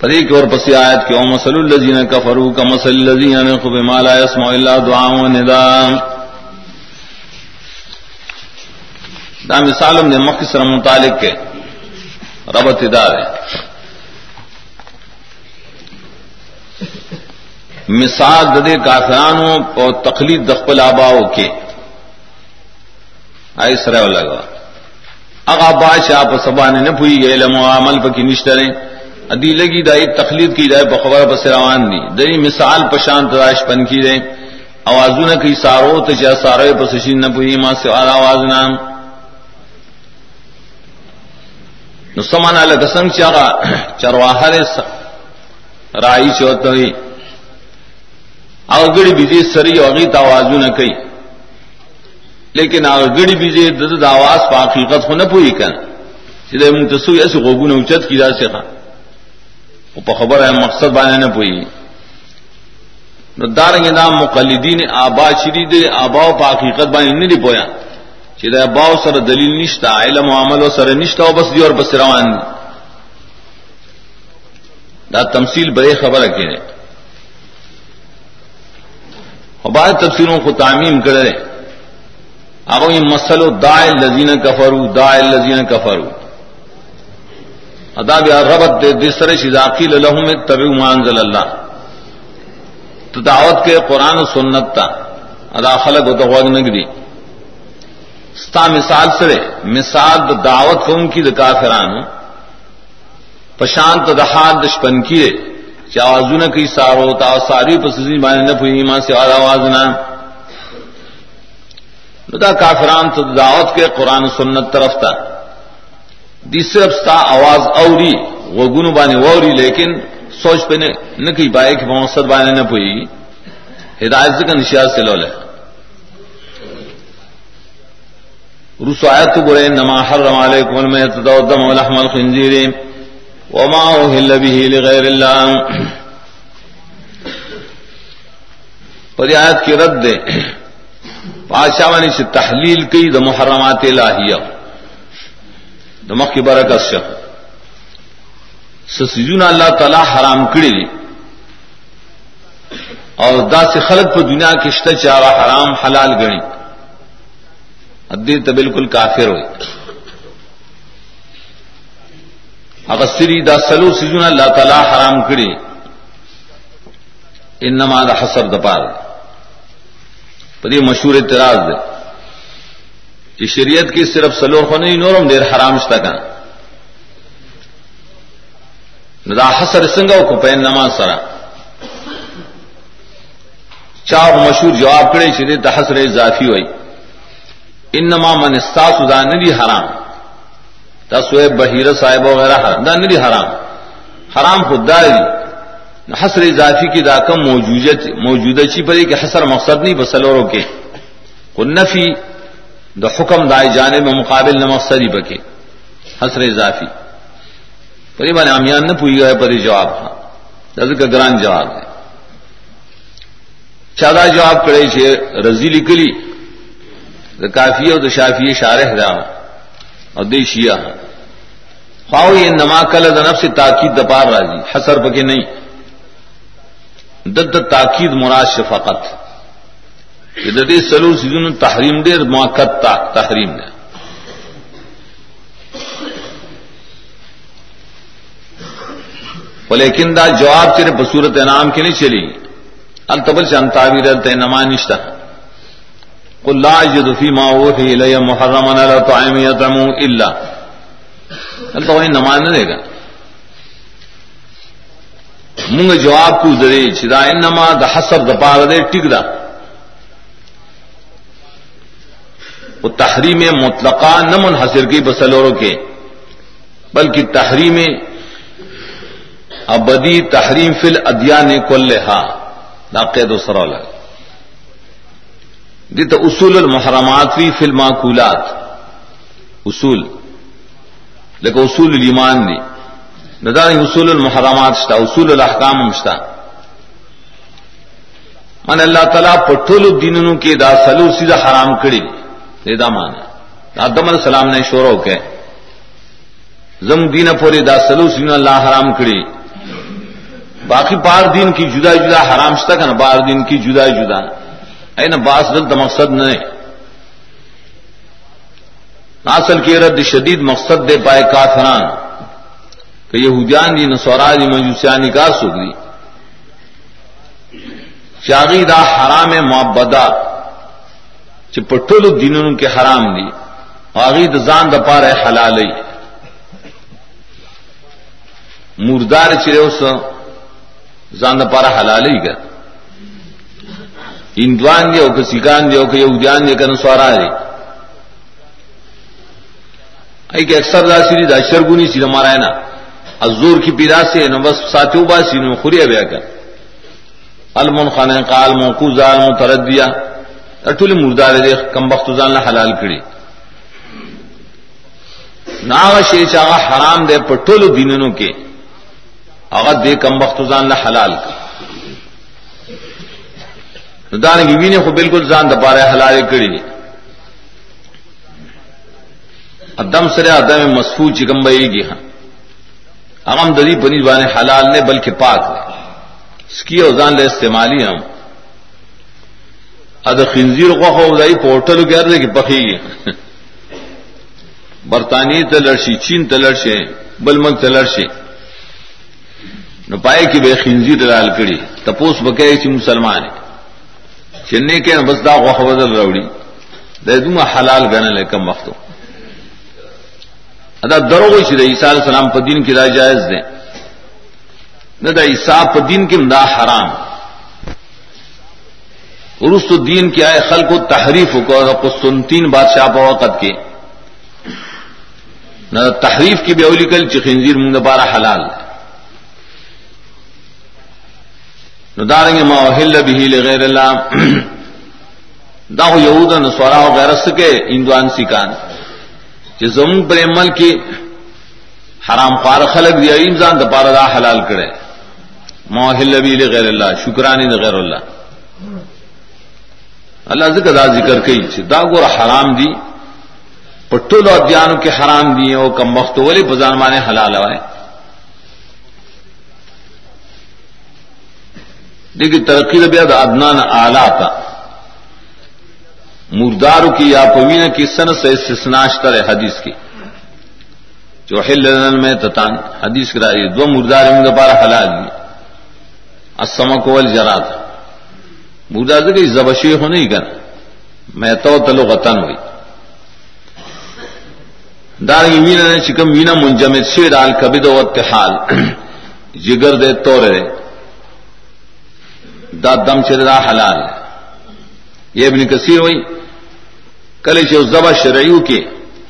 پری کی اور پسی آیت کی، او مسل الذین کفروا کمثل الذین ينقوا بما لا يسمع الا دعاء و نداء دا مثال نے مختصر متعلق کے ربط دار ہے۔ مثال ددے کافرانوں اور تقلید دخل آباؤ کے۔ آئی سر لگا اگا بادشاہ آپ سبا نے نہ پوئی گئے، لمو عمل پکی نشتریں ادی لگی دائی تخلید کی جائے بخبر بس روان دی. دئی مثال پشان تراش پن کی دے آوازو نہ کی سارو تو چاہ سارے پسشین نہ پوئی ماں سے آر آواز نام. نسمان علی قسم چاہا چرواہر رائی چوت ہوئی. او بیجی سری اوگی آوازو نہ کئی لیکن او گڑی بیجی دد آواز پا حقیقت کو نہ پوئی کن. سیدھے منتصو ایسے غوگو نے اچت کی جا سے خواہ پا خبر ہے، مقصد بانے نہ پوئی۔ دارنگ نام مقلدین آبا چری دے آباؤ پا حقیقت بانے نہیں دی پویا۔ چی دے آباؤ سر دلیل نشتا، علم و عمل و سر نشتا و بس دی اور بس روان دی۔ دا تمثیل بڑے خبر ہے کہ بعض تفسیروں کو تعمیم کرے اب یہ مسلو دائل لذین کفرو دائل لذین کفرو۔ ادا بیا ربت دے دسر شاقی لہم طبی مانزل اللہ تو دعوت کے قرآن و سنت تا ادا خلق و تو نگری ستا مثال سرے مثال دا دعوت قوم کی دا کافران پشانت دہاد دشپن کیے چاوازو نہ کی سارو تا ساری پسزی بانے نہ پوئی ایمان سے آواز نہ دا کافران تو دعوت کے قرآن و سنت طرف تھا دی صرف ستا آواز اوری وہ گن بانے ووری، لیکن سوچ پہ نہ کی پائے کہ مقصد بانے نہ پوئی۔ ہدایت کا نشیات سے لو لے رسوایت تو برے نما حرم علیکم میں تدودم ولحم الخنزیر وما اوہل به لغیر اللہ۔ پر آیت کی رد دے۔ پاشا وانی سے تحلیل کی دا محرمات الہیہ۔ دمک کی برکت شف سسیزون اللہ تعالی حرام کڑی دی اور دا سے خلق پر دنیا کشت چارا حرام حلال گنی ادی تو بالکل کافر ہوئی اگر سری دا سلو سیزون اللہ تعالی حرام کڑی انما دا حسر دپار پر یہ مشہور اعتراض دے کہ شریعت کی صرف سلور خو نہیں، نورم دیر حرام شتا کا ندا حسر سنگو کو پین نماز سرا۔ چاہ مشہور جواب کرے چلے دا حسر اضافی ہوئی۔ انما من استاس دا ندی حرام۔ دا سوئے بحیر صاحب وغیرہ حرام۔ دا ندی حرام۔ حرام خود داری حسر اضافی کی دا کم موجودہ چی پری کہ حسر مقصد نہیں بسلوروں کے۔ نفی دا حکم دائے جانے میں مقابل نمک سری بکے حسر اضافی پری بنے امیان نہ پوئی گئے پری جواب ہاں کا گران جواب ہے چادا جواب کرے چھے رضی لکلی دا کافی اور دا شافی شارح دا اور دے شیعہ خواہ یہ نما کل دا نفس تاکید دپار راضی حسر پکے نہیں دد تاکید مراد شفقت کہ ددی سلو سیزن تحریم دے موقع تحریم دے لیکن دا جواب تیرے بصورت انعام کی نہیں چلی التبل سے انتاویر نما نشتا قل لا اجد فی ما اوحی الی محرما علی طعام یطعم الا. التا وہی نما نہ دے گا منگ جواب کو درے چدا انما دا حسب دا پار دے ٹک دا وہ تحریم مطلقہ نہ منحصر کی بسلوروں کے، بلکہ تحریم ابدی تحریم فل ادیا نے کل ہا ناقید و سرول۔ دی تو اصول المحرمات فی فل معقولات اصول، لیکن اصول الایمان دی۔ ندار اصول المحرمات شتا، اصول الاحکام مشتا من اللہ تعالیٰ پٹھول الدینوں کے دا سلو سیدھا حرام کری۔ دا مانا۔ آدم علیہ السلام نے شور ہو کے زم دین پوری دا سلو سین اللہ حرام کری۔ باقی بار دین کی جدا جدا حرام تک نا بار دین کی جدا جدا۔ اے نا باس دل مقصد نہ اصل کی رد شدید مقصد دے پائے کافران۔ کہ یہودیان دی نسورا دی مجوسیانی کا سوک چاغی دا حرام معبدا چپٹول دینوں کے حرام دی. آغی دا زان دا پارے حلالی. مردار چرے اس زان دا پارا حلالی گا. ہندوان دی او کہ سکان دی او کہ یہودیان دی کہ نسوارا دی. ای کہ اکثر دا سری دا شرگونی سی ہمارا ہے نا. ازور کی پیدا سے نو بس ساتھیو با سی نو خوریا بیا کر المن خانه قال موقوزا المتردیا. ټول مردار دي کم وخت ځان له حلال کړي. ناغه شی چې هغه حرام دی په ټولو دینونو کې، هغه دې کم وخت ځان له حلال کړي. ندان کی وینه خو بالکل ځان د پاره حلال کړي. ادم سره ادم مسفو چې کم ویږي هغه د دې پنځ باندې حلال نه، بلکې پاک. دی سکی اوزان لے استعمالی ہم اد خنزیر کو خو خودائی پورٹل کیا رہے کہ پخی برطانوی تلرشی چین ته لړشي بل تلرشے بلمک تلرشے نہ پائے کہ بے خنزیر لال کڑی۔ تپوس بکے چی مسلمان چننے کے بس دا غوخ بدل روڑی دے دوں حلال گنا لے کم وقت ادا درو چی عیسیٰ علیہ السلام پر دین کی رائے جائز دیں نہ دا عیساب دین کی مدا حرام۔ عرس دین کی آئے خل کو تحریف کو سنتین بادشاہ وقت کے۔ نہ تحریف کی بھی اولی کل چخنزیر منگ بارہ حلال۔ نہ داریں گے ماحل بھی غیر اللہ۔ دا یہود نسورا وغیرہ سکے اندوان سکان۔ زم پر عمل کی حرام پار خلق دیا انسان دپارا دا حلال کرے۔ موحل بھی غیر اللہ، شکرانی غیر اللہ۔ اللہ ذکر دا ذکر کئی دا گور حرام دی پٹول اور دیانو کے حرام دی وہ کم وقت والے بزان مانے حلال ہوئے۔ دیکھیے، ترقی ربیا ادنان آلہ تھا مردارو کی یا پوین کی سن سے سناشتر ہے حدیث کی۔ جو ہل میں تتان حدیث کرا دو مردار پارا حلال دی۔ اسما کو جرا تھا بودا کہ زبشی ہو نہیں کر میں تو تلو غتن ہوئی۔ دار وینا نے چکم وینا منجمد سے ڈال کبھی دو حال۔ جگر دے تو رے دا دم چرا حلال۔ یہ ابن کثیر ہوئی۔ کل چ زبا شرعیو کے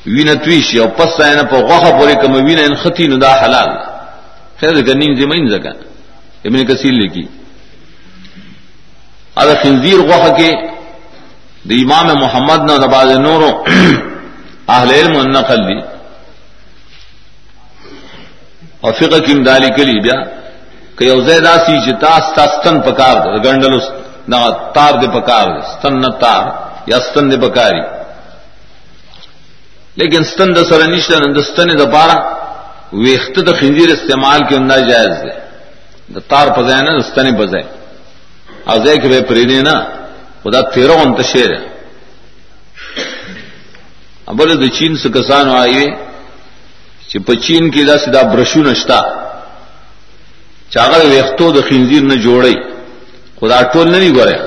وینا تویش او پس نه په غوخه پورې کوم وینا ان ختی نو دا حلال۔ خیر کنین زمین زکه ابن کثیر لکی اگر خنزیر غوخ کے د امام محمد نہ نباز نورو اہل علم نقل دی. اور فقہ کی امدالی کلی بیا کہ او زیدا سی جتا ستن پکار دے، گنڈل نہ تار دے پکار دے، ستن نہ تار یا ستن دے پکاری. لیکن ستن د سره نشته نن ستن د بارا ویخت د خنزیر استعمال کې انداز جائز ده د تار په ځای نه ستنې په ځای او ځای کې به پرې نه خدا تیرو انت شیر ابل د چین څخه کسان وایي چې په چین کې دا سیدا برشو نشتا چاغه وختو د خنزیر نه جوړي خدا ټول نه دی ګوره.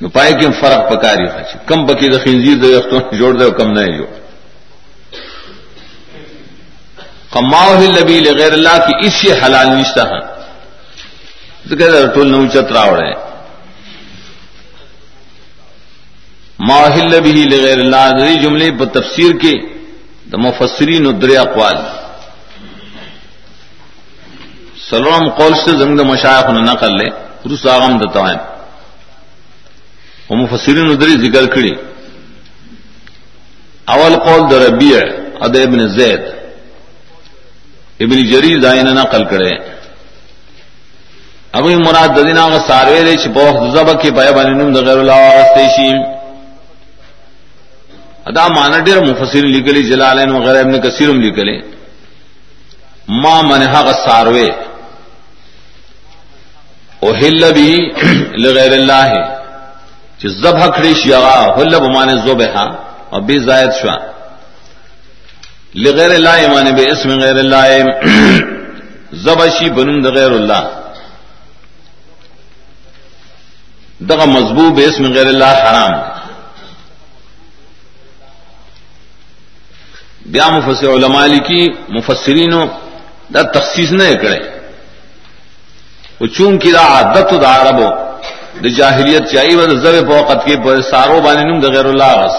نو پای کې فرق پکاري چې کم پکې د خنزیر د وختو جوړ دی او کم نه جوړ. قماؤ لبی غیر اللہ کی اس سے حلال نشتہ ہے۔ ذکر ټول نو چترا وړه ماحل به لغیر الله دې جملے په تفسیر کې د مفسرین درې اقوال سلام قول سے زنگ مشایخ نے نقل لے رس آغم دتا ہے وہ مفسرین درې ذکر کړي اول قول در ربیع اد ابن زید۔ ابن جریر دائن نقل کرے۔ ابھی مراد ددینا کا ساروے دے چھ بوخ زبا کی پایا بانی نم دا غیر اللہ واغستے ادا مانا دیر مفسر لکلی جلالین وغیرہ ابن کثیرم لکلی ما منحا کا ساروے او ہل بھی لغیر اللہ ہے ذبح کھڑی شیا ہل بمانے زوبہ اور بے زائد شوا لغیر اللہ مانے بے اسم غیر اللہ زبشی بنند غیر اللہ دغ مضبوب اسم غیر اللہ حرام. بیا مفسر علماء کی مفسرین دا تخصیص نہ کرے وہ چون کی دا عادت دا عربو، د دا جاہلیت چاہیے وہ زب پوقت کے پر سارو بانے نم دا غیر اللہ غس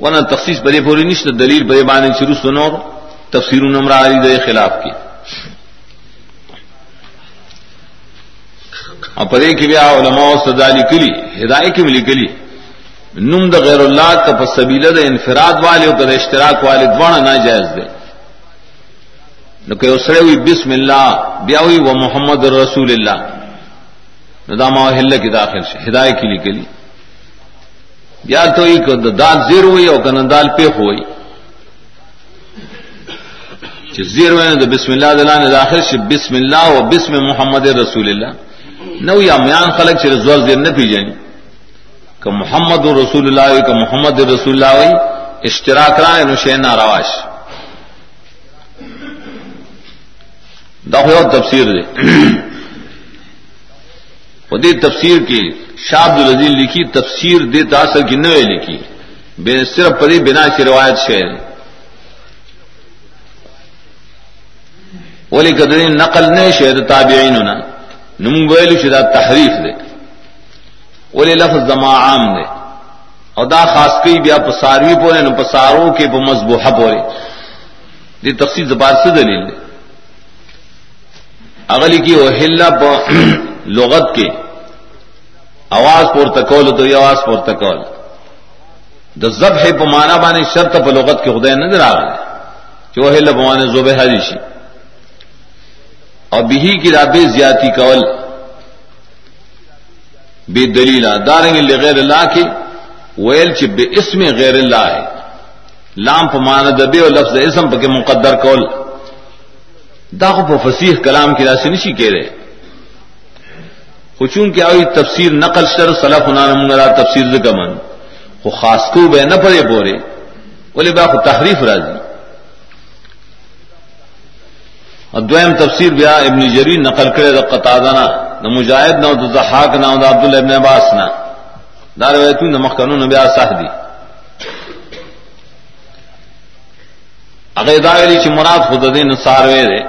ورنہ تخصیص بڑے پوری نشت دلیل بڑے بانے شروع سنو تفسیر نمرہ علی دے خلاف کی اور پدے کی بیا علماء سزا لکلی ہدایت کی ملی کلی نم د غیر اللہ کا پسبیل د انفراد والے کا اشتراک والے دوڑ نہ جائز دے نو کہ اسرے ہوئی بسم اللہ بیا ہوئی وہ محمد رسول اللہ ندام ہل کی داخل سے ہدایت کی نکلی یا تو ایک دال زیر ہوئی اور کن دال پہ ہوئی زیر ہوئے تو بسم اللہ دلہ داخل سے بسم اللہ و بسم محمد رسول اللہ نو یا میان خلق سے زور زیر نہ پی کہ محمد رسول اللہ کہ محمد رسول اللہ ہوئی اشتراک رائے نشین رواش دخل تفسیر دے۔ دی تفسیر کی شاد الرزیل لکھی، تفسیر دے تاثر کی نوے لکھی۔ صرف پری بنا کی روایت شعر ولی قدر نقل نے شعر تابعین ہونا نمبل شدہ تحریف دے ولی لفظ زما عام دے اور دا خاص کئی بیا پساروی پورے نہ پسارو کے مضبوح پورے دی تفصیل زبان سے دلیل دے اگلی کی وہ ہلا لغت کے آواز پور تکول تو یہ آواز پور تکول دا زب ہے پمانا بانی شرط پہ لغت کے خدے نظر آ رہے کہ وہ ہلا پمانے زوب اور بہی کی رابع زیاتی کول بے دلیل داریں گے غیر اللہ کی ویل چ بے اسم غیر اللہ ہے۔ لام پمانا دبے اور لفظ اسم پہ مقدر کول۔ داغ و فصیح کلام کی راشی نشی کہہ رہے۔ خوشوں کیا ہوئی تفسیر نقل شر صلاح منگرا تفسیر زکمن وہ خاص کو بے نہ پڑے بورے بولے با تحریف راضی۔ اور دویم تفسیر بیا ابن جری نقل کرے دا قطادنا نہ مجاہد نہ تو زحاق نہ عبد اللہ ابن عباس نہ دار ویتو نہ مخکنو نہ بیا صاحبی اگر دا ویلی چې مراد خود دې نصار وې ده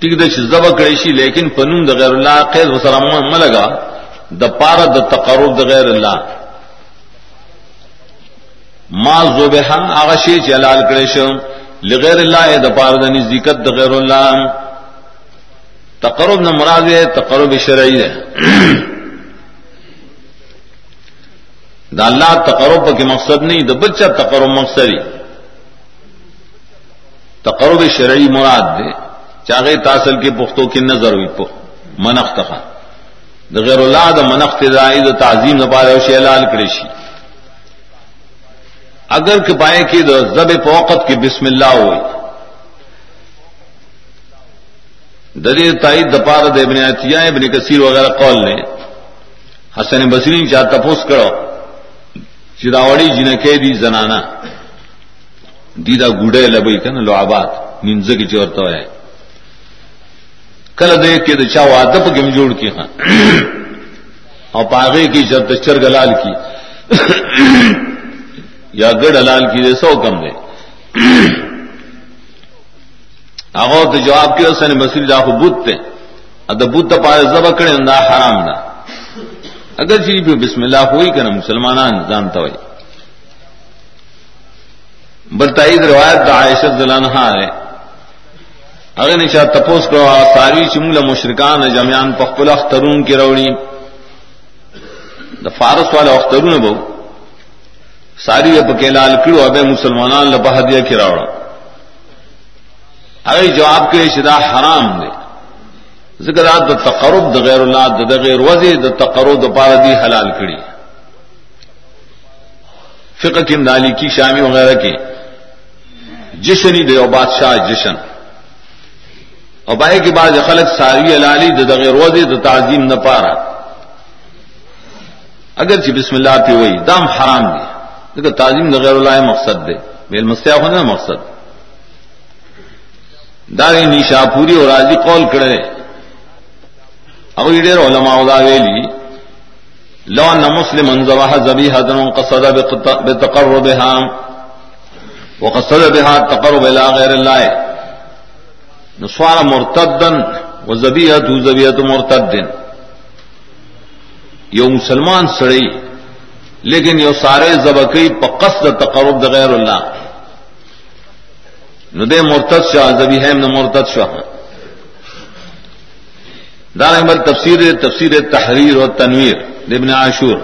ټیک د چې زبا کړی شي لیکن پنوم د غیر الله قید وسره ما لگا د پاره د تقرب د غیر الله ما ذبحا هغه شی چې حلال کړی شو لغیر الله د پاره د نزدېکت د غیر الله تقرب نه مراد ہے، تقرب شرعی ہے۔ دا اللہ تقرب کے مقصد نہیں، دا بچہ تقرب مقصد تقرب شرعی مراد دے چاہے تاثل کے پختوں کی نظر ہوئی پخ منخت خان دا غیر اللہ، دا منخت دائی دا تعظیم نبارے وشی لال کریشی۔ اگر کہ پائے کہ زب فوقت کی بسم اللہ ہوئی۔ ددی تائید دپار ابن عطیہ، ابن کثیر وغیرہ قول نے۔ حسن بصری چا تپوس کرو۔ چراوڑی جن کے دی زنانا دیدا گوڑے لبئی کن لو آباد نینز کی چورتا ہے۔ کل دیکھ کے چا ادب گم جوڑ کی ہاں اور پاگے کی جب چر گلال کی۔ یا گڑ لال کی دے سو کم دے آگو تو جواب کے سن مسری دا خو بت تے اد بت پائے زب کڑے اندا حرام دا اگر چیز بھی بسم اللہ ہوئی کہ نا مسلمان جانتا ہوئی بلتائی روایت دا عائشہ دلانہ ہے اگر نشا تپوس کرو ساری چمل مشرکان جمیان پخپل اخترون کی روڑی دا فارس والے اخترون بہو ساری اب کے لال کڑو اب مسلمان لبہدیہ کی روڑا اگر جواب کے شدہ حرام دے۔ ذکر دا تقرب دا غیر اللہ، دا غیر وزی دا تقرب دا پارا دی حلال کڑی فقہ کی دالی کی، شامی وغیرہ کی۔ جشنی دے بادشاہ جشن۔ اور بائے کی بعض خلق ساری علالی دغیر روزے د تعظیم نہ پارا۔ اگر چی بسم اللہ پی وہی دام حرام دی۔ دیکھو تعظیم غیر اللہ مقصد دے میل مسیا ہونا مقصد. داری نیشا پوری اور راضی قول کرے اب ڈیر علماء دا ویلی لو ان مسلم انزواہ زبی حدن قصد بتقربها، وقصد بها تقرب الى غیر اللہ نسوار مرتدن و زبیحت زبیحت مرتدن یو مسلمان سڑی لیکن یو سارے زبکی پقصد تقرب غیر اللہ. ندے مرتد شاہ، زبی ہے مرتد شاہ. دار احمد تفسیر تفسیر تحریر اور تنویر ابن عاشور.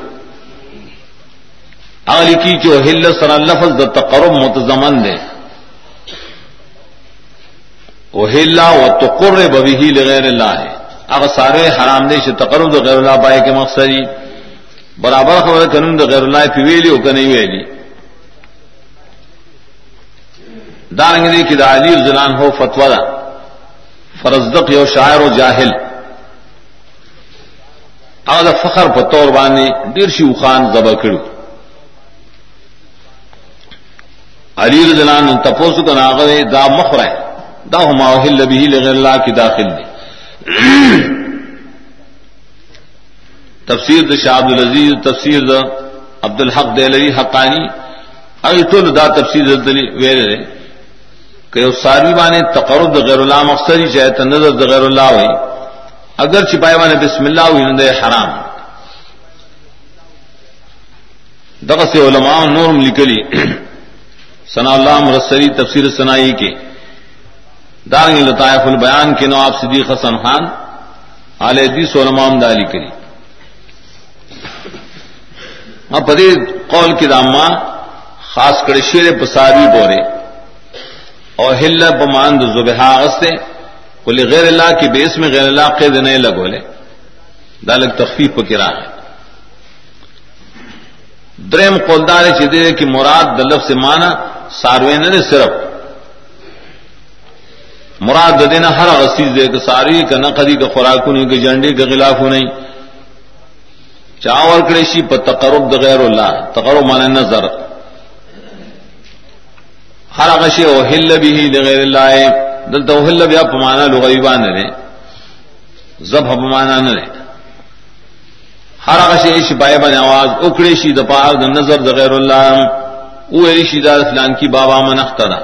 اگلی کی جو ہل سر لفظ د تقرب متضمن دے. وہ ہلا و تقر ببی ہی لغیر اللہ ہے. اگر سارے حرام دے سے تقرب غیر اللہ پائے کے مقصد برابر خبر کروں تو غیر اللہ پھیلی ہو کہ نہیں ویلی. دارنگری کی دا علی زلان ہو فتوا فرزدق یو شاعر و جاہل اگر فخر پتور بانی ڈرشی خان زبر کرو علی زلان تپوس کا ناغے دا مخر ہے دا ہما ہل بھی لغیر اللہ کی داخل دی. تفسیر د شاہ عبد العزیز، تفسیر د عبد الحق دہلوی، حقانی اگر تو دا تفسیر دلی ویرے کہ اس ساری بانے تقرب غیر اللہ مقصدی چاہے تو نظر غیر اللہ ہوئی اگر چپائے بانے بسم اللہ ہوئی نند حرام. دغ سے علماء نور لکلی ثنا اللہ مرسری تفسیر سنائی کے دارنگ لطائف البیان کے نواب صدیق حسن خان علیہ حدیث علماء دالی کری پدی قول کی داما خاص کر شیر پساری بورے اور ہل بمان زبہ سے بولے غیر اللہ کی بیس میں غیر اللہ قید نہیں لگولے دالک تخفیف کرا ہے۔ درم قولدار چدے کی مراد دلف سے مانا ساروین نے صرف۔ مراد دینا ہر غسیز دے کہ ساری کا نقدی کا خوراک نہیں کہ جنڈی کے خلاف نہیں چاور کریشی پر تقرب د غیر اللہ تقرب مانے نظر. ہر اغشی او ہل بھی غیر اللہ دل تو ہل بھی اپمانا لوگ ایبان نے زب اپمانا نہ ہر اغشی ایش بائے بن آواز اکڑے شی دپار د نظر د غیر اللہ او ایشی دا فلان کی بابا من اخترا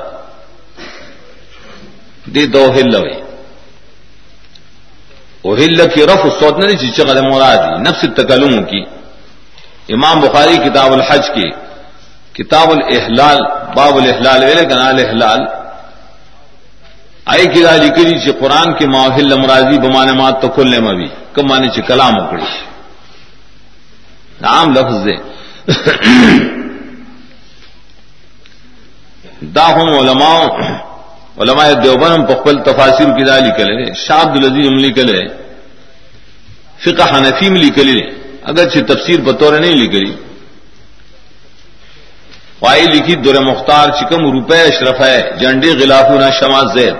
دی دو ہل ہوئی او کی رف صوت نہیں چی چغل مرادی نفس تکلم کی. امام بخاری کتاب الحج کی. کتاب الاحلال، باب الاحلال، ویلے کنا الاحلال. آئی کی راجی کری چی قرآن کی ماحل مرازی بمانے مات تو کھلنے مبی کم مانے چی کلام اکڑی. عام لفظ دے. دا ہم علماء علماء دیوبند دیوبن پخبل تفاصر کی دالی کلے شاد العزیز عملی کلے فقہ حنفی ملی کلی اگرچہ تفسیر بطور نہیں لکھی وائی لکھی دور مختار چکم روپے اشرف ہے جنڈے غلاف نہ زید.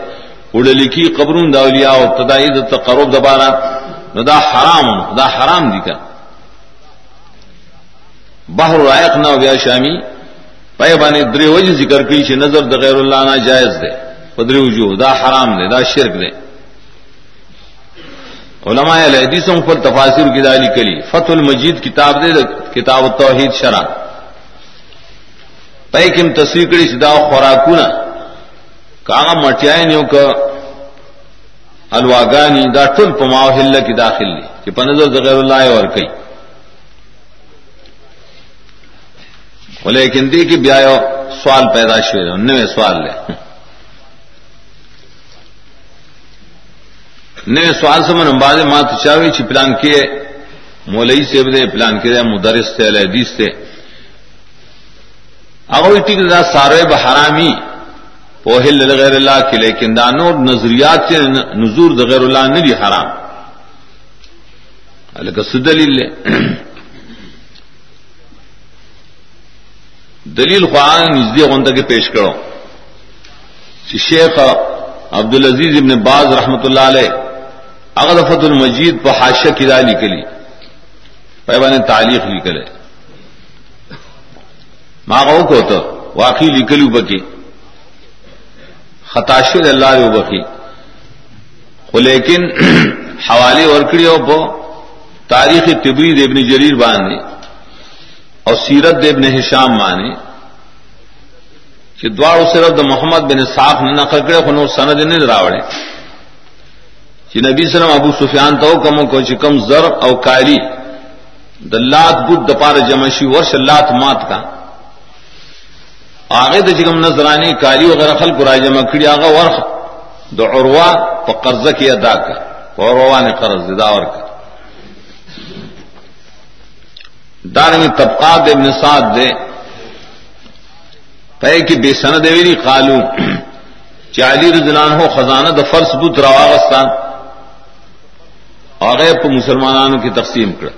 اڑے لکھی قبرون داولیا اور تدائی تقرب دبارہ ندا حرام، دا حرام دی کا بہر رائق نہ ہو گیا شامی پے بانے درے وجہ ذکر کی چھ نظر د غیر اللہ نہ جائز دے پدری وجو دا حرام دے دا شرک دے علماء الحدیث الحدیثوں پر تفاصر کی دالی کلی فتح المجید کتاب دے کتاب التوحید شرح. پیکم تصویر کری سدا خوراکونا کاغا مٹیائی نیو کا الواگانی دا ټول په ماحله کې داخل دي، چې په نظر د غیر الله اور کوي ولیکن دې کې بیا سوال پیدا شوی دی نوې سوال لې نوې سوال سمون باندې ما ته چاوي چې پلان کې مولوی صاحب دې پلان کې مدرس ته حدیث ته اگر ٹھیک دا سارے بحرامی پوہل غیر اللہ کے لیکن دانور نظریات سے نزور غیر اللہ نے بھی حرام دلیل لے۔ دلیل خواہاں نزدی غنتا کے پیش کرو۔ شیخ عبد العزیز ابن باز رحمت اللہ علیہ اغدفت المجید پہ حاشہ کی رائے نکلی پیبان تعلیق نکلے ماں کو تو واقعی نکلی بکی خطاشر اللہ رو بکی لیکن حوالے ورکڑی ہو تاریخ تبرید ابن جریر باندھے اور سیرت ابن حشام مانے کہ دوار صرف محمد بن صاف نے نقل کرے خنو سند نے راوڑے کہ نبی سلم ابو سفیان تو کم کو چکم زر او کاری دلات بود دپار جمشی ورش لات مات کا آگے تو چکم نظرانی کاری وغیرہ خل کو رائے جمع کڑی آگا ورخ دو عروا تو قرض کی ادا کر عروا قرض داور کر دارنگ طبقات ابن سعد دے پے کی بے سند ویری قالو چالی رضلان ہو خزانہ د فرس بت رواغستان اور پہ مسلمانوں کی تقسیم کر.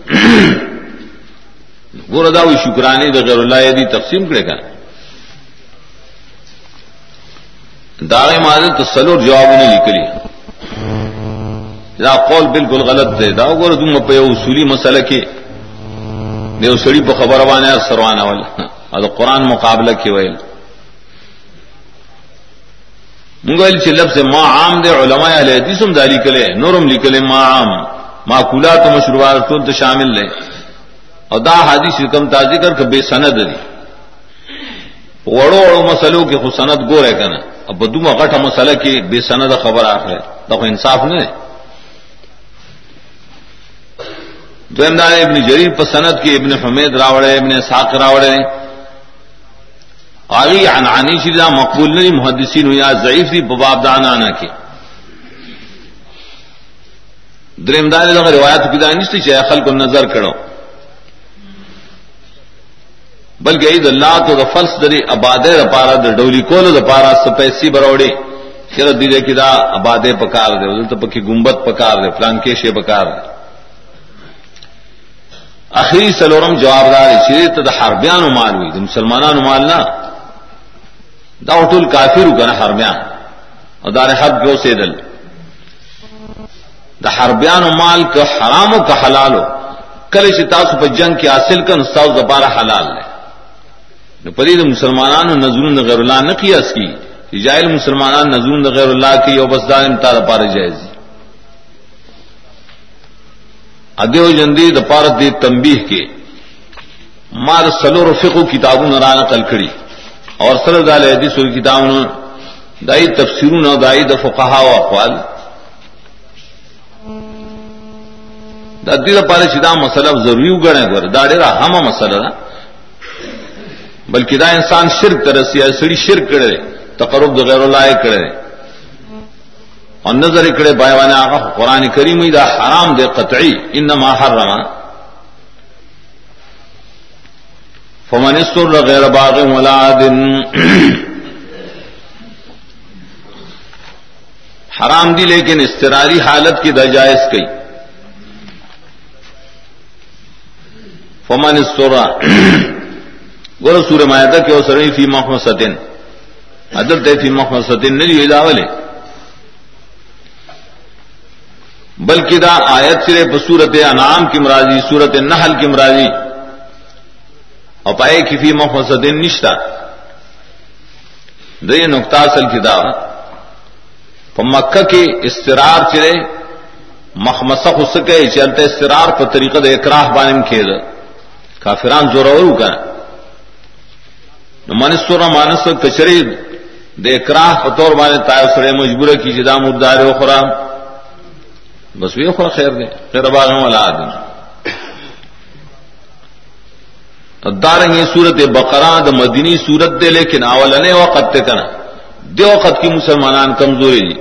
وہ رضا ہوئی شکرانی د غیر اللہ یدی تقسیم کرے گا. داغے مارے تو سلور جواب نے نکلی دا قول بالکل غلط تھے دا گور تم پہ اصولی مسئلہ کے دے سڑی پہ خبر وانے سروانا والا. قرآن مقابلہ کی ویل. منگل چ لفظ ما عام دے علماء اہل حدیث ہم داری کلے نورم لکلے ما عام. معقولات و مشروبات تو شامل لے اور دا حدیث کم تازی کر کے بے سند دی. وڑو وڑو مسلو کے خود سند گو رہے کنا اب بدو میں غٹا مسئلہ کی بے سند خبر آخ ہے تو انصاف نہیں دو امداد ابن جریر پر سند کی ابن حمید راوڑے ابن ساق راوڑے آگی عنانی شیدہ مقبول نہیں محدثین ہوئی ضعیف تھی بباب دانا آنا کی درمدار لوگ روایت کی دانش چاہے خل کو نظر کرو بلکہ عید اللہ تو د فلس دری ابادے رپارا در ڈولی کول رپارا سپیسی بروڑی شرط دیدے کی دا ابادے پکار دے ادھر تو پکی گنبت پکار دے فلان کیشے پکار دے اخری سلورم جوابدار شریت دا حربیان مال ہوئی مسلمانان مال نہ دا ټول کافرو کنه حربیان. او دار حد کو سے دل دا حربیان و مال کا حرام او کا حلال کله چې تاسو په جنگ کې حاصل کړه تاسو لپاره حلال دی. نو پرې د مسلمانانو نظرون غیر الله نه قیاس کی جاهل مسلمانان نظرون غیر الله کې یو بس دائم تعالی لپاره جایز ادیو جندی د پاره دی تنبیه کې. مار سلور فقہ کتابوں را نقل کړي. اور سر دال حدیث و کتاب دائی تفسیر نہ دائی د فقہا و اقوال ددی پارے چدا مسئلہ ضروری گڑے گور داڑے را ہم مسئلہ نا بلکہ دا انسان شرک ترسی ہے سڑی شرک کرے تقرب دو غیر اللہ کرے اور نظر کرے بائے آقا قرآن کریم دا حرام دے قطعی، انما حرما فمن سر غیر باغ ولا دن حرام دی لیکن استراری حالت کی دجائز کی فمن سورا گور سور معاہدہ کے او سرئی فی محمد ستین عدل تے فی محمد ستین نہیں داولے بلکہ دا آیت سرے بصورت انعام کی مرادی صورت نحل کی مرادی اور پائے کفی مفسدین نشتا۔ دے نقطہ اصل کی دعوت مکہ کے استرار چرے مخمسخ اس کے چلتے استرار پر طریقہ دے اکراہ بانم کھیل کافران زور اور کا منسور مانس کچری دے اکراہ پتور بانے تائے سڑے مجبور کی جدا مردار خرام بس بھی خورا خیر دے خیر باغ والا آدمی دارنگ سورت بقرا د مدنی سورت دے لیکن اولنے وقت تے کنا دے وقت کی مسلمانان کمزوری دی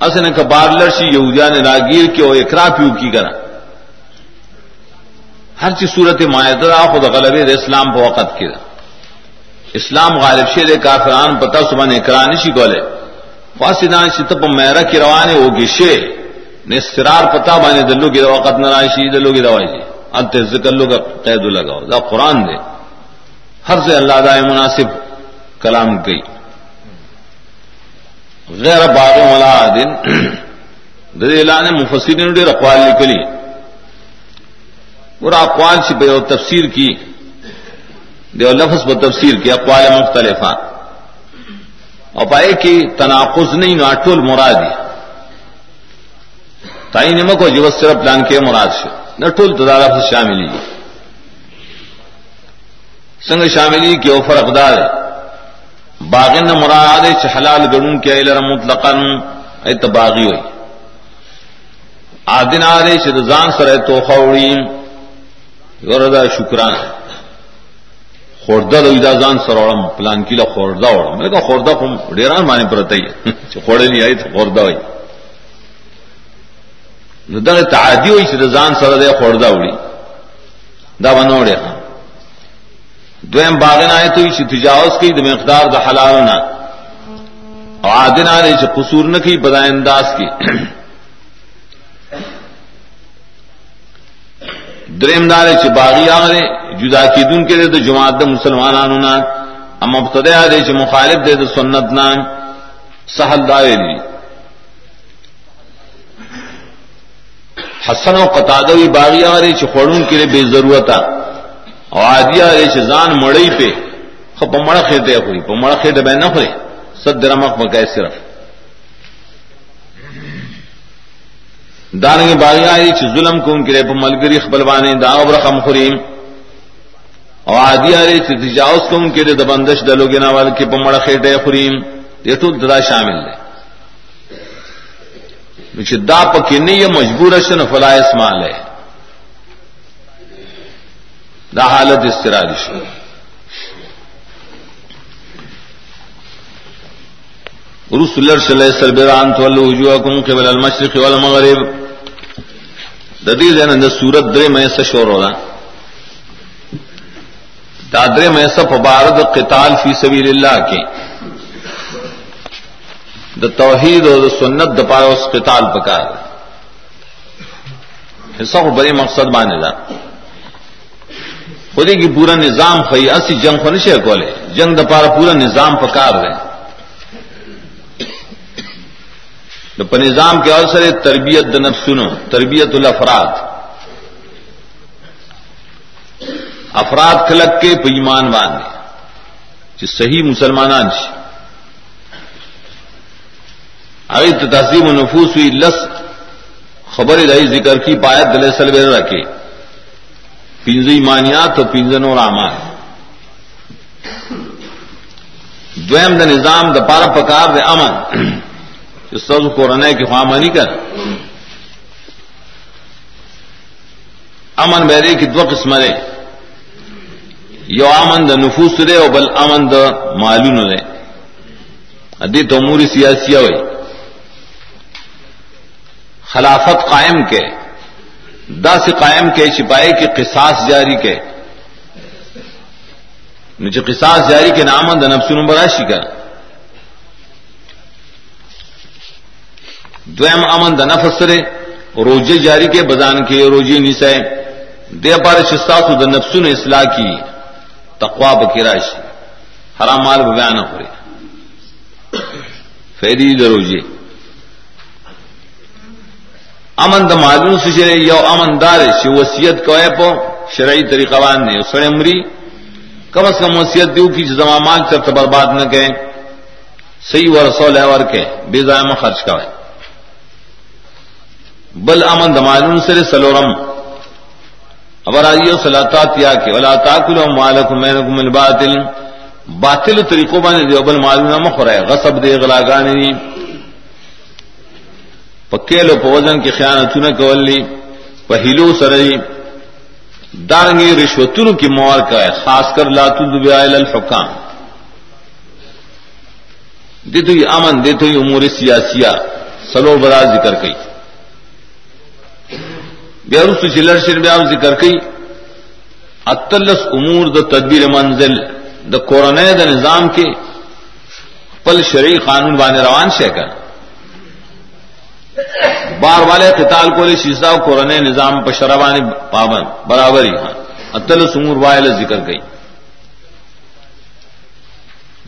اسنے کا بار لڑسی یہودیان راگیر کے او اقرا پیو کی کنا ہر چیز صورت مائدہ خود غلبے اسلام په وقت کی دا اسلام غالب شه کافران پتا سبحان اقرا نشی کولے۔ فاسدان شت په میرا کی روانه ہوگی شے۔ نے استرار پتا باندې دلو کی وقت نراشی دلو کی دوای انت ذکر لوگ قید لگاؤ۔ دا قرآن دے۔ ہر سے اللہ دا مناسب کلام گئی غیر باغ ولا دن دے اعلان مفسرین ډیر اقوال لیکلي اور اقوال سے بے تفسیر کی دیو لفظ پر تفسیر کی، اقوال مختلفہ۔ اور پائے کہ تناقض نہیں ناٹول مرادی تائی نمک و جو صرف پلان کے مراد سے نٹول تدارا سے شاملی سنگ شاملی کی او فرق دار باغن مراد حلال گڑوں کے مطلقا ایت باغی ہوئی آدن آدے چان سر تو خوڑی وردا شکران. خوردہ دا ځان سروړم پلان کې له خوردہ وړم مې دا خوردہ کوم ډیران باندې پرته یې. چې خوړې نه آی ته خوردہ وای نو دا تعادی وي چې ځان سره د خوردہ وړي. دا ونوړې دویم باغ نه آیت وي تجاوز کوي، د مقدار د حلال نه. او عادن علی چې قصور نه کوي بدای انداز کې دریم دار چې باغی هغه جدا کیدون کې د جماعت د مسلمانانو نه اما ابتدا دې چې مخالف دې د سنت نه سهل دایلی حسن او قتاده وی باغی هغه چې خورون کې به ضرورت او عادی هغه چې ځان مړی په خپ مړه خېته خوري په مړه خېته به نه خوري صد درمخ مکه صرف. دانگی باغی آئی چھ ظلم کون کرے پا ملگری خبلوانے دا او رقم خوریم. او عادی آئی چھ تجاوز کون کرے دا بندش دلو گنا والکی پا مڑا خیٹے خوریم. یہ تو دا شامل دے. چھ دا پا کنی یہ مجبور شن فلا اسمال ہے دا حالت استرادی شو رسول اللہ صلی اللہ علیہ وسلم بران تولوا وجوهكم قبل المشرق والمغرب. ددی دین د سورت درې مې څه شور ولا دا درې مې څه په بارد قتال فی سبیل الله کې. د توحید او د سنت د پاره اوس قتال پکار حصہ کو بڑے مقصد باندې دا خودی کی پورا نظام خی اسی جنگ خو نشه کوله جنگ د پاره پورا نظام پکار دی. نو په نظام کې اور تربیت د نفسونو تربیت الافراد۔ افراد کلک کے په ایمان باندې صحیح مسلمانان شي هغه ته تهذیب نفوس وی لس خبر دای ذکر کی پایت دل سلویر رکھے۔ پنځه ایمانیات او پنځه نور اعمال۔ دویم د نظام د پاره پکار د امن۔ سب قرآن کی خواہ کر۔ امن بیرے کی دو قسم رے یو امن د نفوس رے او بل امن د معلوم رے ادی تو امور سیاسی ہوئی۔ خلافت قائم کے۔ دا سے قائم کے چھپائے کے قصاص جاری کے۔ مجھے قصاص جاری کے نامن د نفس نمبراشی کا دویم امن د نفس سره روجه جاری کې بزان کې روجه نیسه د لپاره چې تاسو د نفسونو اصلاح کی تقوا بکې راشي حرام مال بیان نه فیدی د امن د مالونو سره یو امندار چې وصیت کوي په شرعي طریقه باندې سره مري کم از کم وصیت دیو کی زما مال چرته برباد نه کړي صحیح ورسول ورکه بے ضائع خرچ کوي بل امن دمالون سر سلورم. ابر آئیے سلاطات یا کہ ولا تاکل مالکم بینکم الباطل باطل. طریقوں باندې دی بل مالونه مخره غصب دی. غلاګانی پکېلو په وزن کې خیانتونه کولی په هلو سره دارنګي رشوتونو کې موار کا خاص کر لا تذبی ال الحکام. دته امن دته امور سیاسیه سلو برا ذکر کړي بیا رسو چلر شر بیا ذکر کئی اتلس امور د تدبیر منزل، د کورنۍ، د نظام کې پل شرعي قانون باندې روان شي کړ بار والے قتال کو لے شیشا کورنۍ، نظام پر شرابانی پابند، برابر ہی ہاں اتلس امور وائل ذکر گئی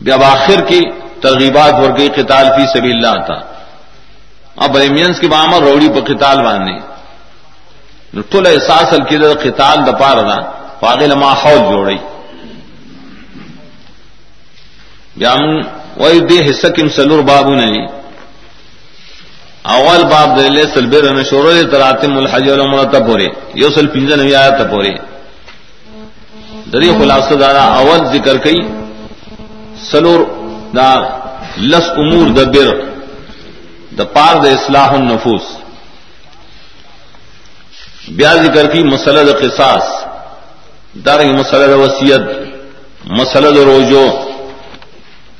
بیا آخر کی ترغیبات ورگئی قتال فی سبھی اللہ تھا اب ریمینس کی بامر روڑی پر قتال باندھنے ٹول احساس القید قتال د پاره دپا رہا پاگل ماحول جوڑی جام وہی دے حصہ کم سلور بابو نہیں اول باب دلے سلبیر نشورو دے تراتم الحج والعمرہ تپورے یو سل پنجہ نوی آیا تپورے دری خلاصہ دارا اول ذکر کئی سلور دا لس امور دا بر. دا پار دا اصلاح النفوس. بیا ذکر کی مسئلہ دا قصاص دار مسئلہ دا وسیعت مسئلہ دا روجو،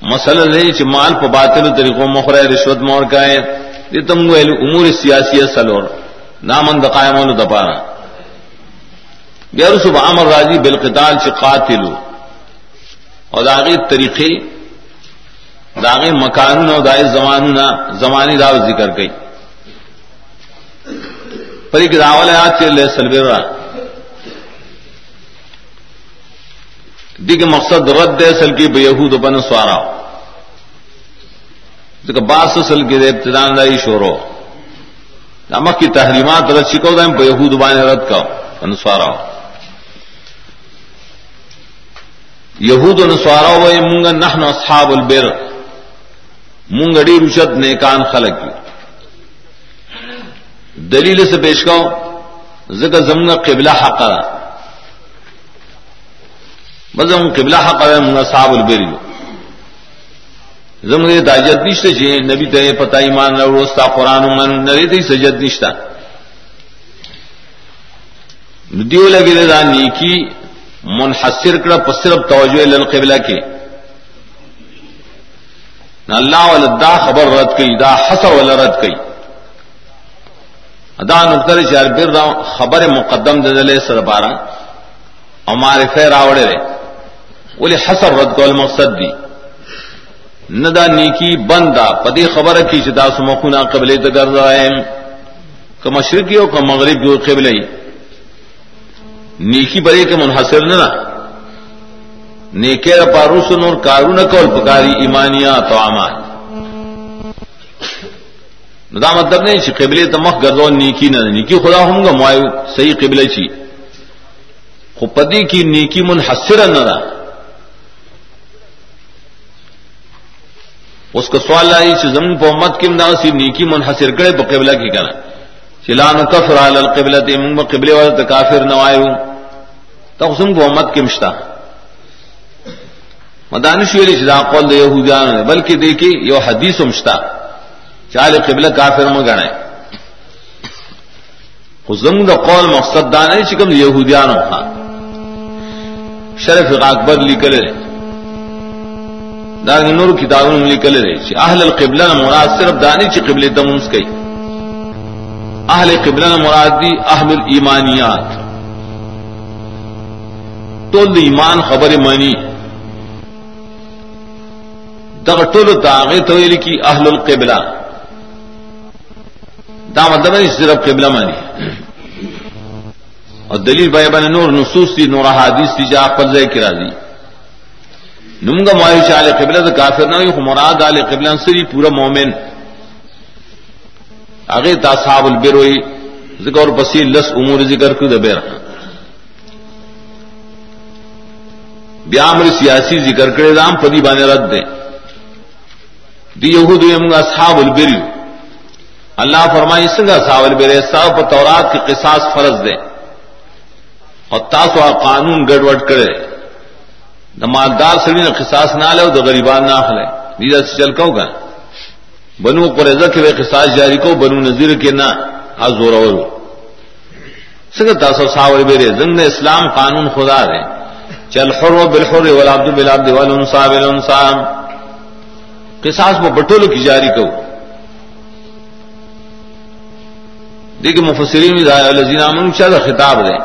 مسئلہ نہیں چ مال پہ باطل طریقوں مخرا رشوت مور کا ہے۔ یہ تم امور سیاسی سلور۔ نامن دقائم دپارا بیر صبح امر راضی بالقتال چ قاتل اور داغی طریقے داغے مکان اور دائے زمان زمانی داو ذکر گئی پر ایک داول آج چل سلبر دیکھ مقصد رد دے سل کی بے یہود بن سوارا۔ باس سل کی دے ابتدان دائی شورو۔ نمک کی تحریمات رد شکو دائم بے یہود بان رد کا بن سوارا۔ یہود و نسوارا وہ مونگا نحن اصحاب البر۔ مونگ اڑی رشت نیکان خلق کی دلیل سے پیش کرو ذکر زمگا قبلہ حق مزم قبلہ حق ہے مطلب منگا صاحب البری۔ زم دے داجت نشتے جی نبی تے پتہ ایمان نہ روستا قرآن من نری تے سجد نشتا دیو لگی دے دا نیکی منحصر کڑا پسرب توجہ للقبلہ کے نہ اللہ والا دا خبر رد کئی دا حسر والا رد کئی ادا نقطر چار بر خبر مقدم دے دلے سر بارہ ہمارے خیر آوڑے رہے بولے حسر رد کو مقصد دی ندا نیکی بندا پدی خبر کی چدا سمخونا قبل تگر رہے کہ مشرقی ہو کہ مغرب جو قبل نیکی بڑے کے منحصر نہ نیکے پارو سنور کارو نہ کول پکاری ایمانیا تو امان ندا مطلب نہیں چھ قبل تمخ گردو نیکی نہ نیکی خدا ہوں گا معاو صحیح قبل چی؟ خو پدی کی نیکی منحصر نہ اس کا سوال آئی کہ زمین پہ امت کم دا سی نیکی منحصر کرے پہ قبلہ کی کنا چلان کفر علی القبلہ تے منگ قبلے والا کافر نہ آئے تو زم کو امت کم شتا مدانش ویلی چدا قول دے یہودیان بلکہ دیکھی یو حدیث مشتا چال قبلہ کافر میں گنے۔ زم دا قول مقصد دانے چکم یہودیان ہاں شرف اکبر لی کرے دار نور کتابوں میں لکھ لے اہل القبلہ مراد صرف دانی چی قبل تمس کئی اہل قبلہ مراد دی اہل الایمانیات تو ایمان خبر مانی دغ ټول داغه ته ویل کی اهل القبلہ۔ دا مطلب ہے صرف قبلہ مانی اور دلیل بیان نور نصوص دی نور احادیث دی جا پر ذکر راضی نمگا مایو چال قبلہ تو کافر نہ مراد آل قبلہ سری پورا مومن آگے تصاب البر ہوئی ذکر اور بسی لس امور ذکر کو دبیر بیامر سیاسی ذکر کرے دام پدی بانے رد دیں دی یہود منگا صحاب البر اللہ فرمائی، سنگا صحاب البر صاحب تورات کی قصاص فرض دیں اور تاسو قانون گڑبڑ کرے۔ دا مالدار سڑی نہ قصاص نہ لے تو غریبان نہ خلے نیزا سے چل کو گا۔ بنو قریضہ کے وہ قصاص جاری کو بنو نذیر کے نہ زور اور۔ سنگ تاسو ساور بیرے زنگ اسلام قانون خدا رے چل حر و بالحر والعبد بالعبد والانصا بالانصا قصاص میں بٹول کی جاری کو دیکھ مفسرین الذین آمنوا چل خطاب دیں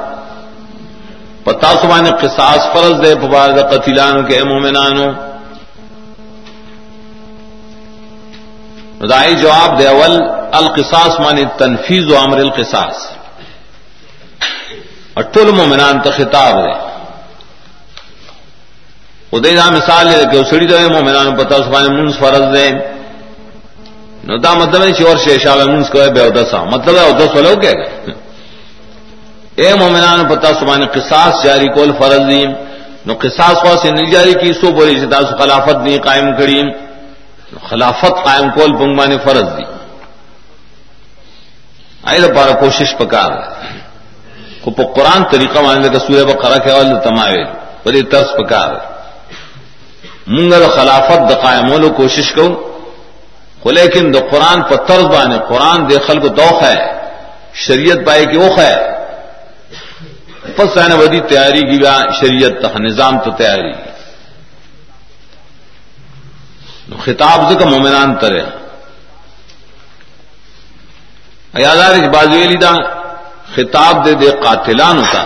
پتا سبان قصاص فرض دے پبار قتیلان کے مومنانو۔ ردائی جواب دے، اول القصاص مانی تنفیز و امر القصاص۔ اور ٹول مومنان تو خطاب دے۔ ادے دا مثال لے کہ اسڑی دے مومنان پتہ سبحان منس فرض دے۔ نو دا مطلب ہے اور شیشا منس کو بے ودسا مطلب ہے ودس ولو کہ اے مومنان پتہ سبحان قصاص جاری کول فرض دی نو قصاص خاص سے نہیں جاری کی، سو بولی جتا خلافت دی قائم کری۔ خلافت قائم کول بنگمانے فرض دی۔ آئے پارا کوشش پکار۔ کو پا قرآن طریقہ مانے کا سورہ بقرہ کے اول تماویل پر یہ ترس پکار۔ منگل خلافت د قائمولو کوشش کو کو لیکن دو قرآن پر طرز بانے قرآن دے خلق دوخ ہے، شریعت پائے کہ وہ ہے۔ پس آنے ودی تیاری کی بیا شریعت تخ نظام تو تیاری۔ خطاب سے کا مومنان ترے ایادار اس علی دا، خطاب دے دے قاتلان ہوتا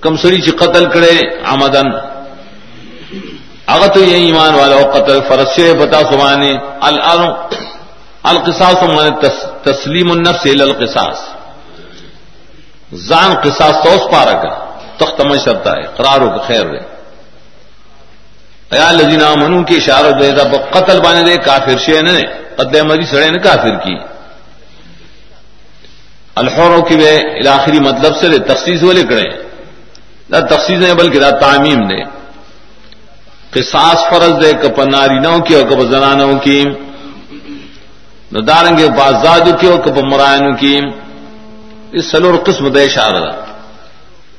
کم سڑی چی قتل کرے آمدن۔ اگر تو یہ ایمان والا قتل فرش بتا سبانے القصاص من تسلیم النفس الى القصاص۔ زان قصاص تو اس پارا کا، تخت میں شرط ہے قراروں کا خیر دے۔ ایا الذین آمنوا کی اشارہ دے دا قتل بانے دے، کافر شے نے قد مری سڑے نے، کافر کی۔ الحوروں کی بے، الاخری مطلب سے تخصیص والے کرے نہ تخصیص نہیں، بلکہ دا تعمیم دے۔ قصاص فرض دے کپ نارینوں کی اور کپ زنانوں کی۔ نہ داریں گے بازاد کی اور کپ مرائنوں کی۔ اس سلور قسم دے اشارہ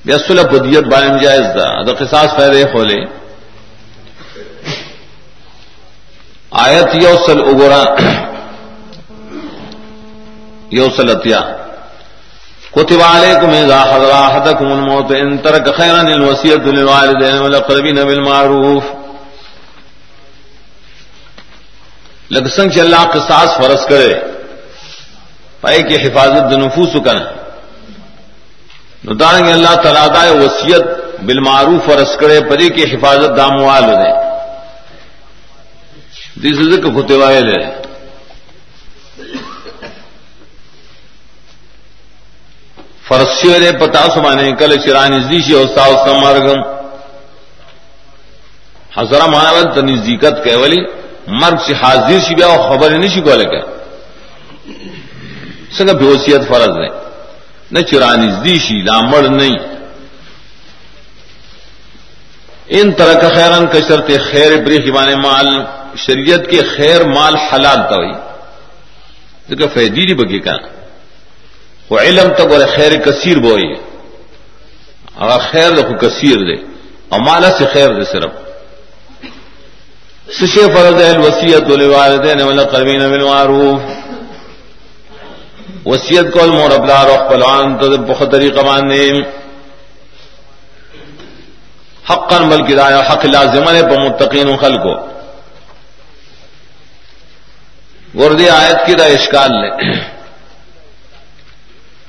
بے سلح بدیت بارے جائز دا۔ دا قصاص فیدے کھولے آیت یوسل اگورا۔ یوسل اتیا۔ كتب عليكم إذا حضر أحدكم الموت إن ترك خيرا الوصية للوالدين والأقربين بالمعروف۔ لگ سنگ چ اللہ قصاص فرض کرے پائے کی حفاظت نفوس کا نتاریں گے اللہ تعالیٰ دا وسیعت بالمعروف فرض کرے پری کی حفاظت داموال دے دیس ذکر کھتے وائے لے فرسی والے پتا سمانے کل چرانی زیشی اور ساؤ سمارگم حضرہ مہاول تنزیکت کیولی مرگ سے حاضر سی بیا خبر نہیں سی کو لگا سنگ بےوسیت فرض ہے نہ چرانی دیشی لامڑ نہیں۔ ان طرح کا خیرن کشرت خیر بری بانے مال، شریعت کے خیر مال حلال تو دیکھو فیدی بگی کا۔ وہ علم تک اور خیر کثیر بوئی۔ اگر خیر دیکھو کثیر دے، اور مالا سے خیر دے صرف۔ سشے فرض ہے وسیعت والدین والاقربین بالمعروف. وسیعت کو مور ابلا روح پلوان تو بہت طریقہ ماننے حق بل کرایہ حق لازم ہے متقین خل کو گردی آیت کی دا اشکال لے.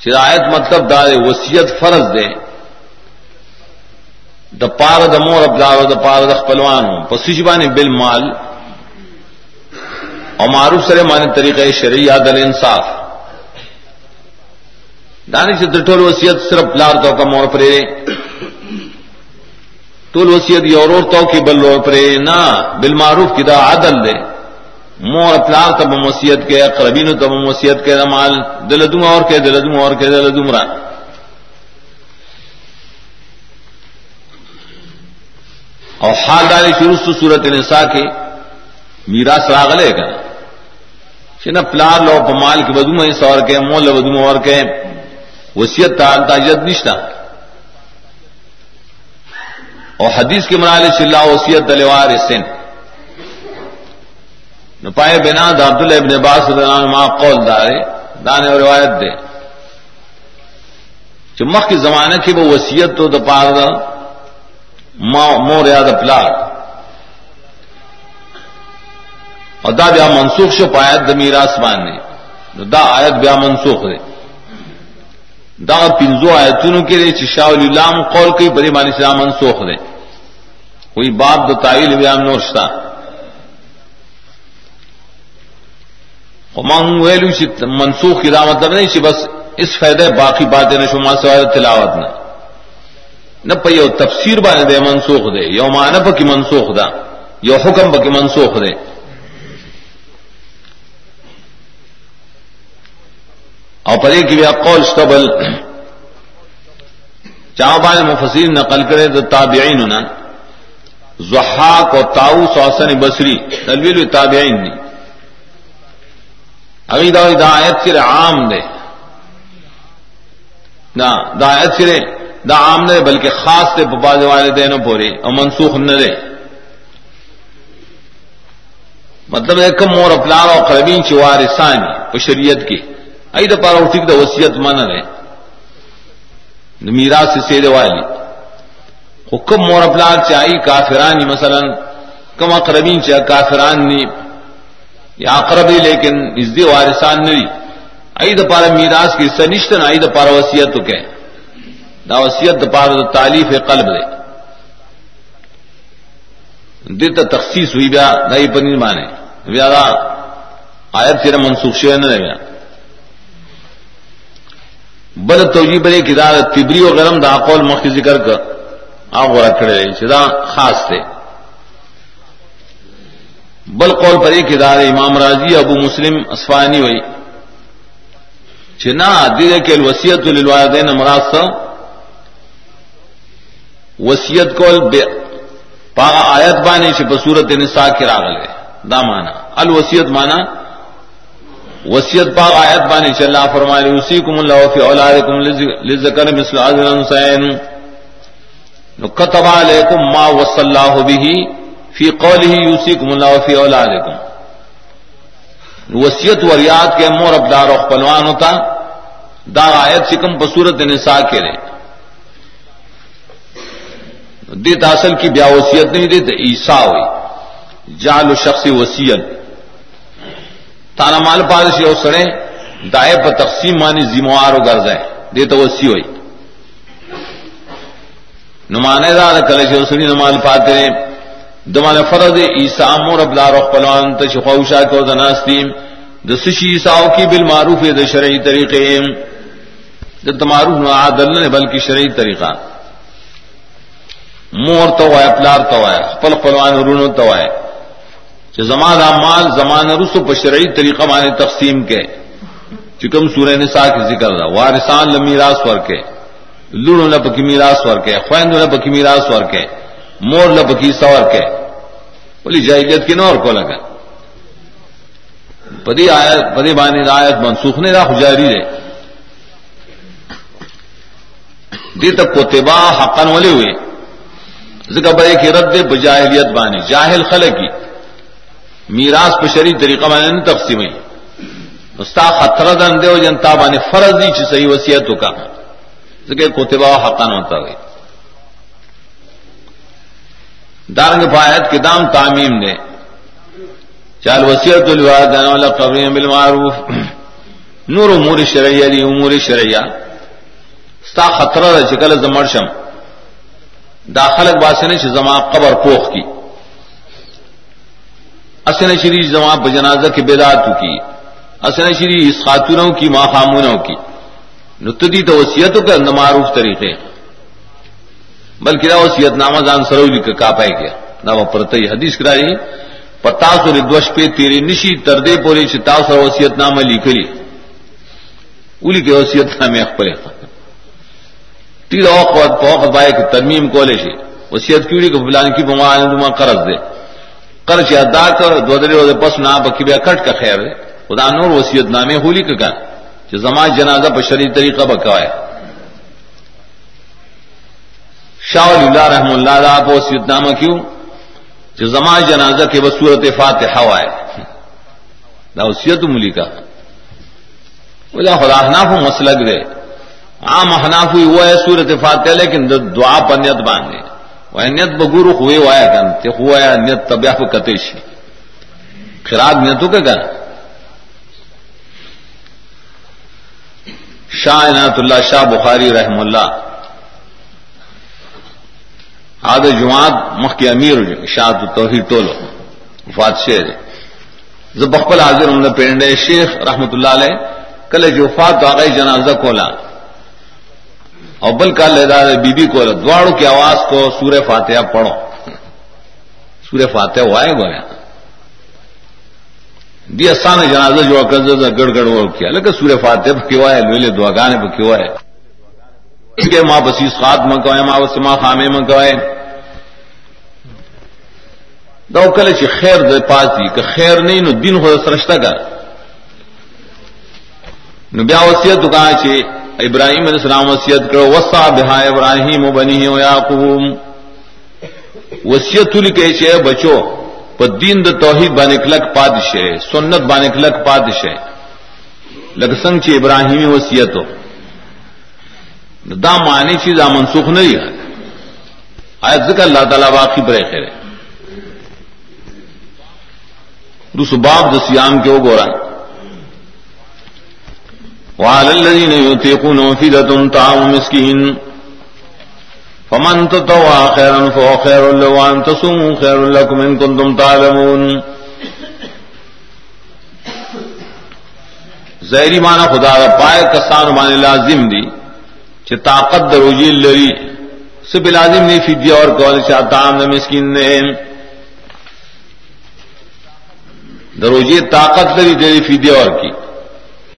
شرایت مطلب دار وسیعت فرض دے. د پار د مور ابلار د پار د خپلوانو. په سجبانی بل مال او معروف سره معنی طریقې شرعي عدل انصاف. دانی چې د ټول وصیت صرف لار تو کا مور پرې ټول وصیت یو ورور تو کې بل ورور پرې نه، بالمعروف کی دا عدل دی. مور پلار ته وصیت کې، اقربینو ته وصیت کې مال. دلدوم اور کې دلدوم اور کې دلدوم را اور حال داری شروع سے صورت نسا کے میرا سراغلے کا چنا پلار لو پمال کے بدو میں سور کے مول بدو اور کے وسیعت تال تاجت نشتا اور حدیث کے منال چلا وسیعت دلوار سن نہ پائے بنا دا عبد اللہ ابن باس ما قول دارے دانے اور روایت دے چمک کی زمانے کی وہ وسیعت تو دپار دا مور یاد پلار. اور دا بیا منسوخ شو پایت د میراث باندې. دا آیت بیا منسوخ دی. دا پنځو آیتونو کې چې شاول الام قول کوي بری باندې اسلام منسوخ دی. کوئی باب د تعویل بیا نور شتا ومن ویلو چې منسوخ کی دا مطلب نه چې بس اس فائدہ باقی باتیں نشو ما سوال تلاوت نه. نہ پہ یو تفسیر بانے دے منسوخ دے یو معنی کی منسوخ دا یو حکم کی منسوخ دے اور پرے کی بیا قول شتبل چاہ بانے مفسرین نقل کرے تو تابعین نا زحاق و تاؤس و حسن بصری تلویل تابعین نہیں ابھی دا دا آیت سر عام دے نہ دا آیت سر دا عام دے، بلکہ خاص دے باز والے دینوں پورے، اور منسوخ نہ دے۔ مطلب ایک مور اپلار اور قربین چوار ثانی پہ شریعت کی۔ ای دا پارا اٹھک دا وسیعت مانا دے۔ میرا سے سیدے والی۔ حکم مور اپلار چاہی کافرانی، مثلا، کم اقربین چاہ کافران نی۔ یا اقربی لیکن اس دی وارثان نہیں ای دا پارا میراث کی سنشتن ای دا پارا وسیعت تو کہ دا وسیعت دا پارا دا تعلیف قلب دے دیتا تخصیص ہوئی بیا دا ای پنیر مانے بیا دا آیت سیرا منسوخ شوئے نہ بیا. بل توجیب بلے کی دا تبری و غرم دا قول مخی ذکر کر آغا رکھڑے رہی دا خاص تھے بل قول پر ایک ادارے امام راضی ابو مسلم اسفانی ہوئی چنا دل کے وسیعت الوالدین مراد وسیعت کول پا آیت بانی چھ بصورت نساء کی راغل دا مانا الوسیت مانا وسیعت پا آیت بانی چھ اللہ فرمائے اسی اللہ فی اولادکم لذکر مثل عزل انسائن نکتب علیکم ما وصل اللہ بھی فی قول ہی یوسی کم اللہ فی اولادکم. وسیعت وریات کے مور ابدار و پلوان ہوتا دا آیت سکم بصورت نساء کے رہے دیت اصل کی بیا وسیعت نہیں دیتے عیسا ہوئی۔ جال و شخص وسیعت تانا مال پادشی او سڑے، دائے پر تقسیم مانی ذموار و غرض ہے۔ دیتا وسی ہوئی۔ نمانے دار کلش سڑی نمال پاتے دمان فرض عیسا مور ابلا رخ پلوان تشخوشا کو دناستیم د سشی عیساو کی بالمعروف د شرعی طریقے د معروف نو عادل نے بلکہ شرعی طریقہ۔ مور تو ہے پلار تو ہے خپل پلوان رونو تو ہے کہ زمان مال زمان رسو پر شرعی طریقہ مانے تقسیم کے چکم سورہ نساء کی ذکر دا وارثان لمیراث ور کے لونو لپکی میراث ور کے خویندو لپکی میراث ور کے مور لبکی سور کے بولی جائیت کی نور کو لگا پدی آیت پدی بانی آیت منسوخ نے راہ جاری رہے دی تک کوتبا حقن والے ہوئے ذکر بڑے کی رد بجاہلیت بانی جاہل خلق کی میراث پہ شری طریقہ بانی نے تقسیم استا خطرہ دن دے جنتا بانی فرض دی چی صحیح وسیعت کا۔ ذکر کوتبا حقن ہوتا ہوئی۔ دارنگ فایت کے دام تعمیم نے چال وسیعت الوالدین والا قبر بالمعروف۔ نور امور شرعیہ علی امور شرعیہ۔ ستا خطرہ دا چکل زمرشم داخلک باسنے چھ زما قبر پوخ کی. اسن شری زما بجنازہ کی بیدات کی. اسن شری اس خاتونوں کی ماں خامونوں کی. نتدی تو وسیعتوں کے معروف طریقے. بلکہ دا وصیت نامہ جان سرولی کا کا پائے گیا. نہ وہ پرتئی حدیث کرائی. پتاس اور ردوش پہ تیری نشی تردے پوری چتاس اور وصیت نامہ لکھلی اولی کے وصیت نامے اخبر تیر اوقات پوق بائے کہ ترمیم کولے شی۔ وصیت کیوڑی کو فلان کی بما دما قرض دے۔ قرض ادا کر، دو درے دے پس نہ بکی بیا کٹ کا خیر دے۔ خدا نور وصیت نامے ہولی کا کہ زما جنازہ بشری طریقہ بکوائے شاہ اللہ رحم اللہ دا آپ وسیعت نامہ کیوں؟ جو زمان جنازہ کے بصورت فاتحہ ہے دا وسیعت ملی کا۔ وجہ خدا حناف مسلک دے۔ عام حناف ہوئی ہوا ہے صورت فاتحہ، لیکن دعا پر نیت باندھے۔ وہ نیت بگورو ہوئے ہوا ہے کن تے ہوا ہے نیت طبیعہ پہ کتیشی خراب نیتوں کے کن شاہ عنایت اللہ، شاہ بخاری رحم اللہ۔ آد جماعت مخ کے امیر شاعت توحید ٹولو، وفات شیر زب بخبل حاضر ہم نے پینڈے شیخ رحمت اللہ علیہ کل جو وفات آگئی جنازہ کولا۔ اور بل کا لہدا بی بی کو دوڑ کی آواز کو سورہ فاتحہ پڑھو۔ سورہ فاتحہ وہ آئے گویا دی آسان جنازہ جو گڑ گڑ وہ کیا۔ لیکن سورہ فاتح کیوں ہے لوہلے دعا گانے پہ کیوں ہے اس کے ماں بسیس خات منگوائے ماں وسما خامے منگوائے دو کل چی خیر دے پاسی کہ خیر نہیں، نو دن ہو سرشتہ کا نو بیا وصیت کہا چی ابراہیم علیہ السلام وصیت کرو. وصا بہا ابراہیم و بنی و یعقوب وصیت لکے چے بچو پر دین د توحید بانے کلک پادش ہے، سنت بانے کلک پادش ہے. لگ سنگ چی ابراہیمی وصیت ہو دا معنی چیز آ منسوخ نہیں ہے. آیت ذکر اللہ تعالیٰ واقعی برے خیر ہے. دوس باب دسیام کے وہ گورا وعلى الذين يطيقون فدة طعام مسكين. فمن تطوع خيرا فهو خير له وان تصوموا خير لكم ان كنتم تعلمون. زہری مانا خدا را پائے کسان مانے لازم دی چھ طاقت دروجی لری سب لازم نہیں فدیہ اور قول چاہتا ہم مسکین نے۔ دروجی طاقت لری دری فدیہ اور کی۔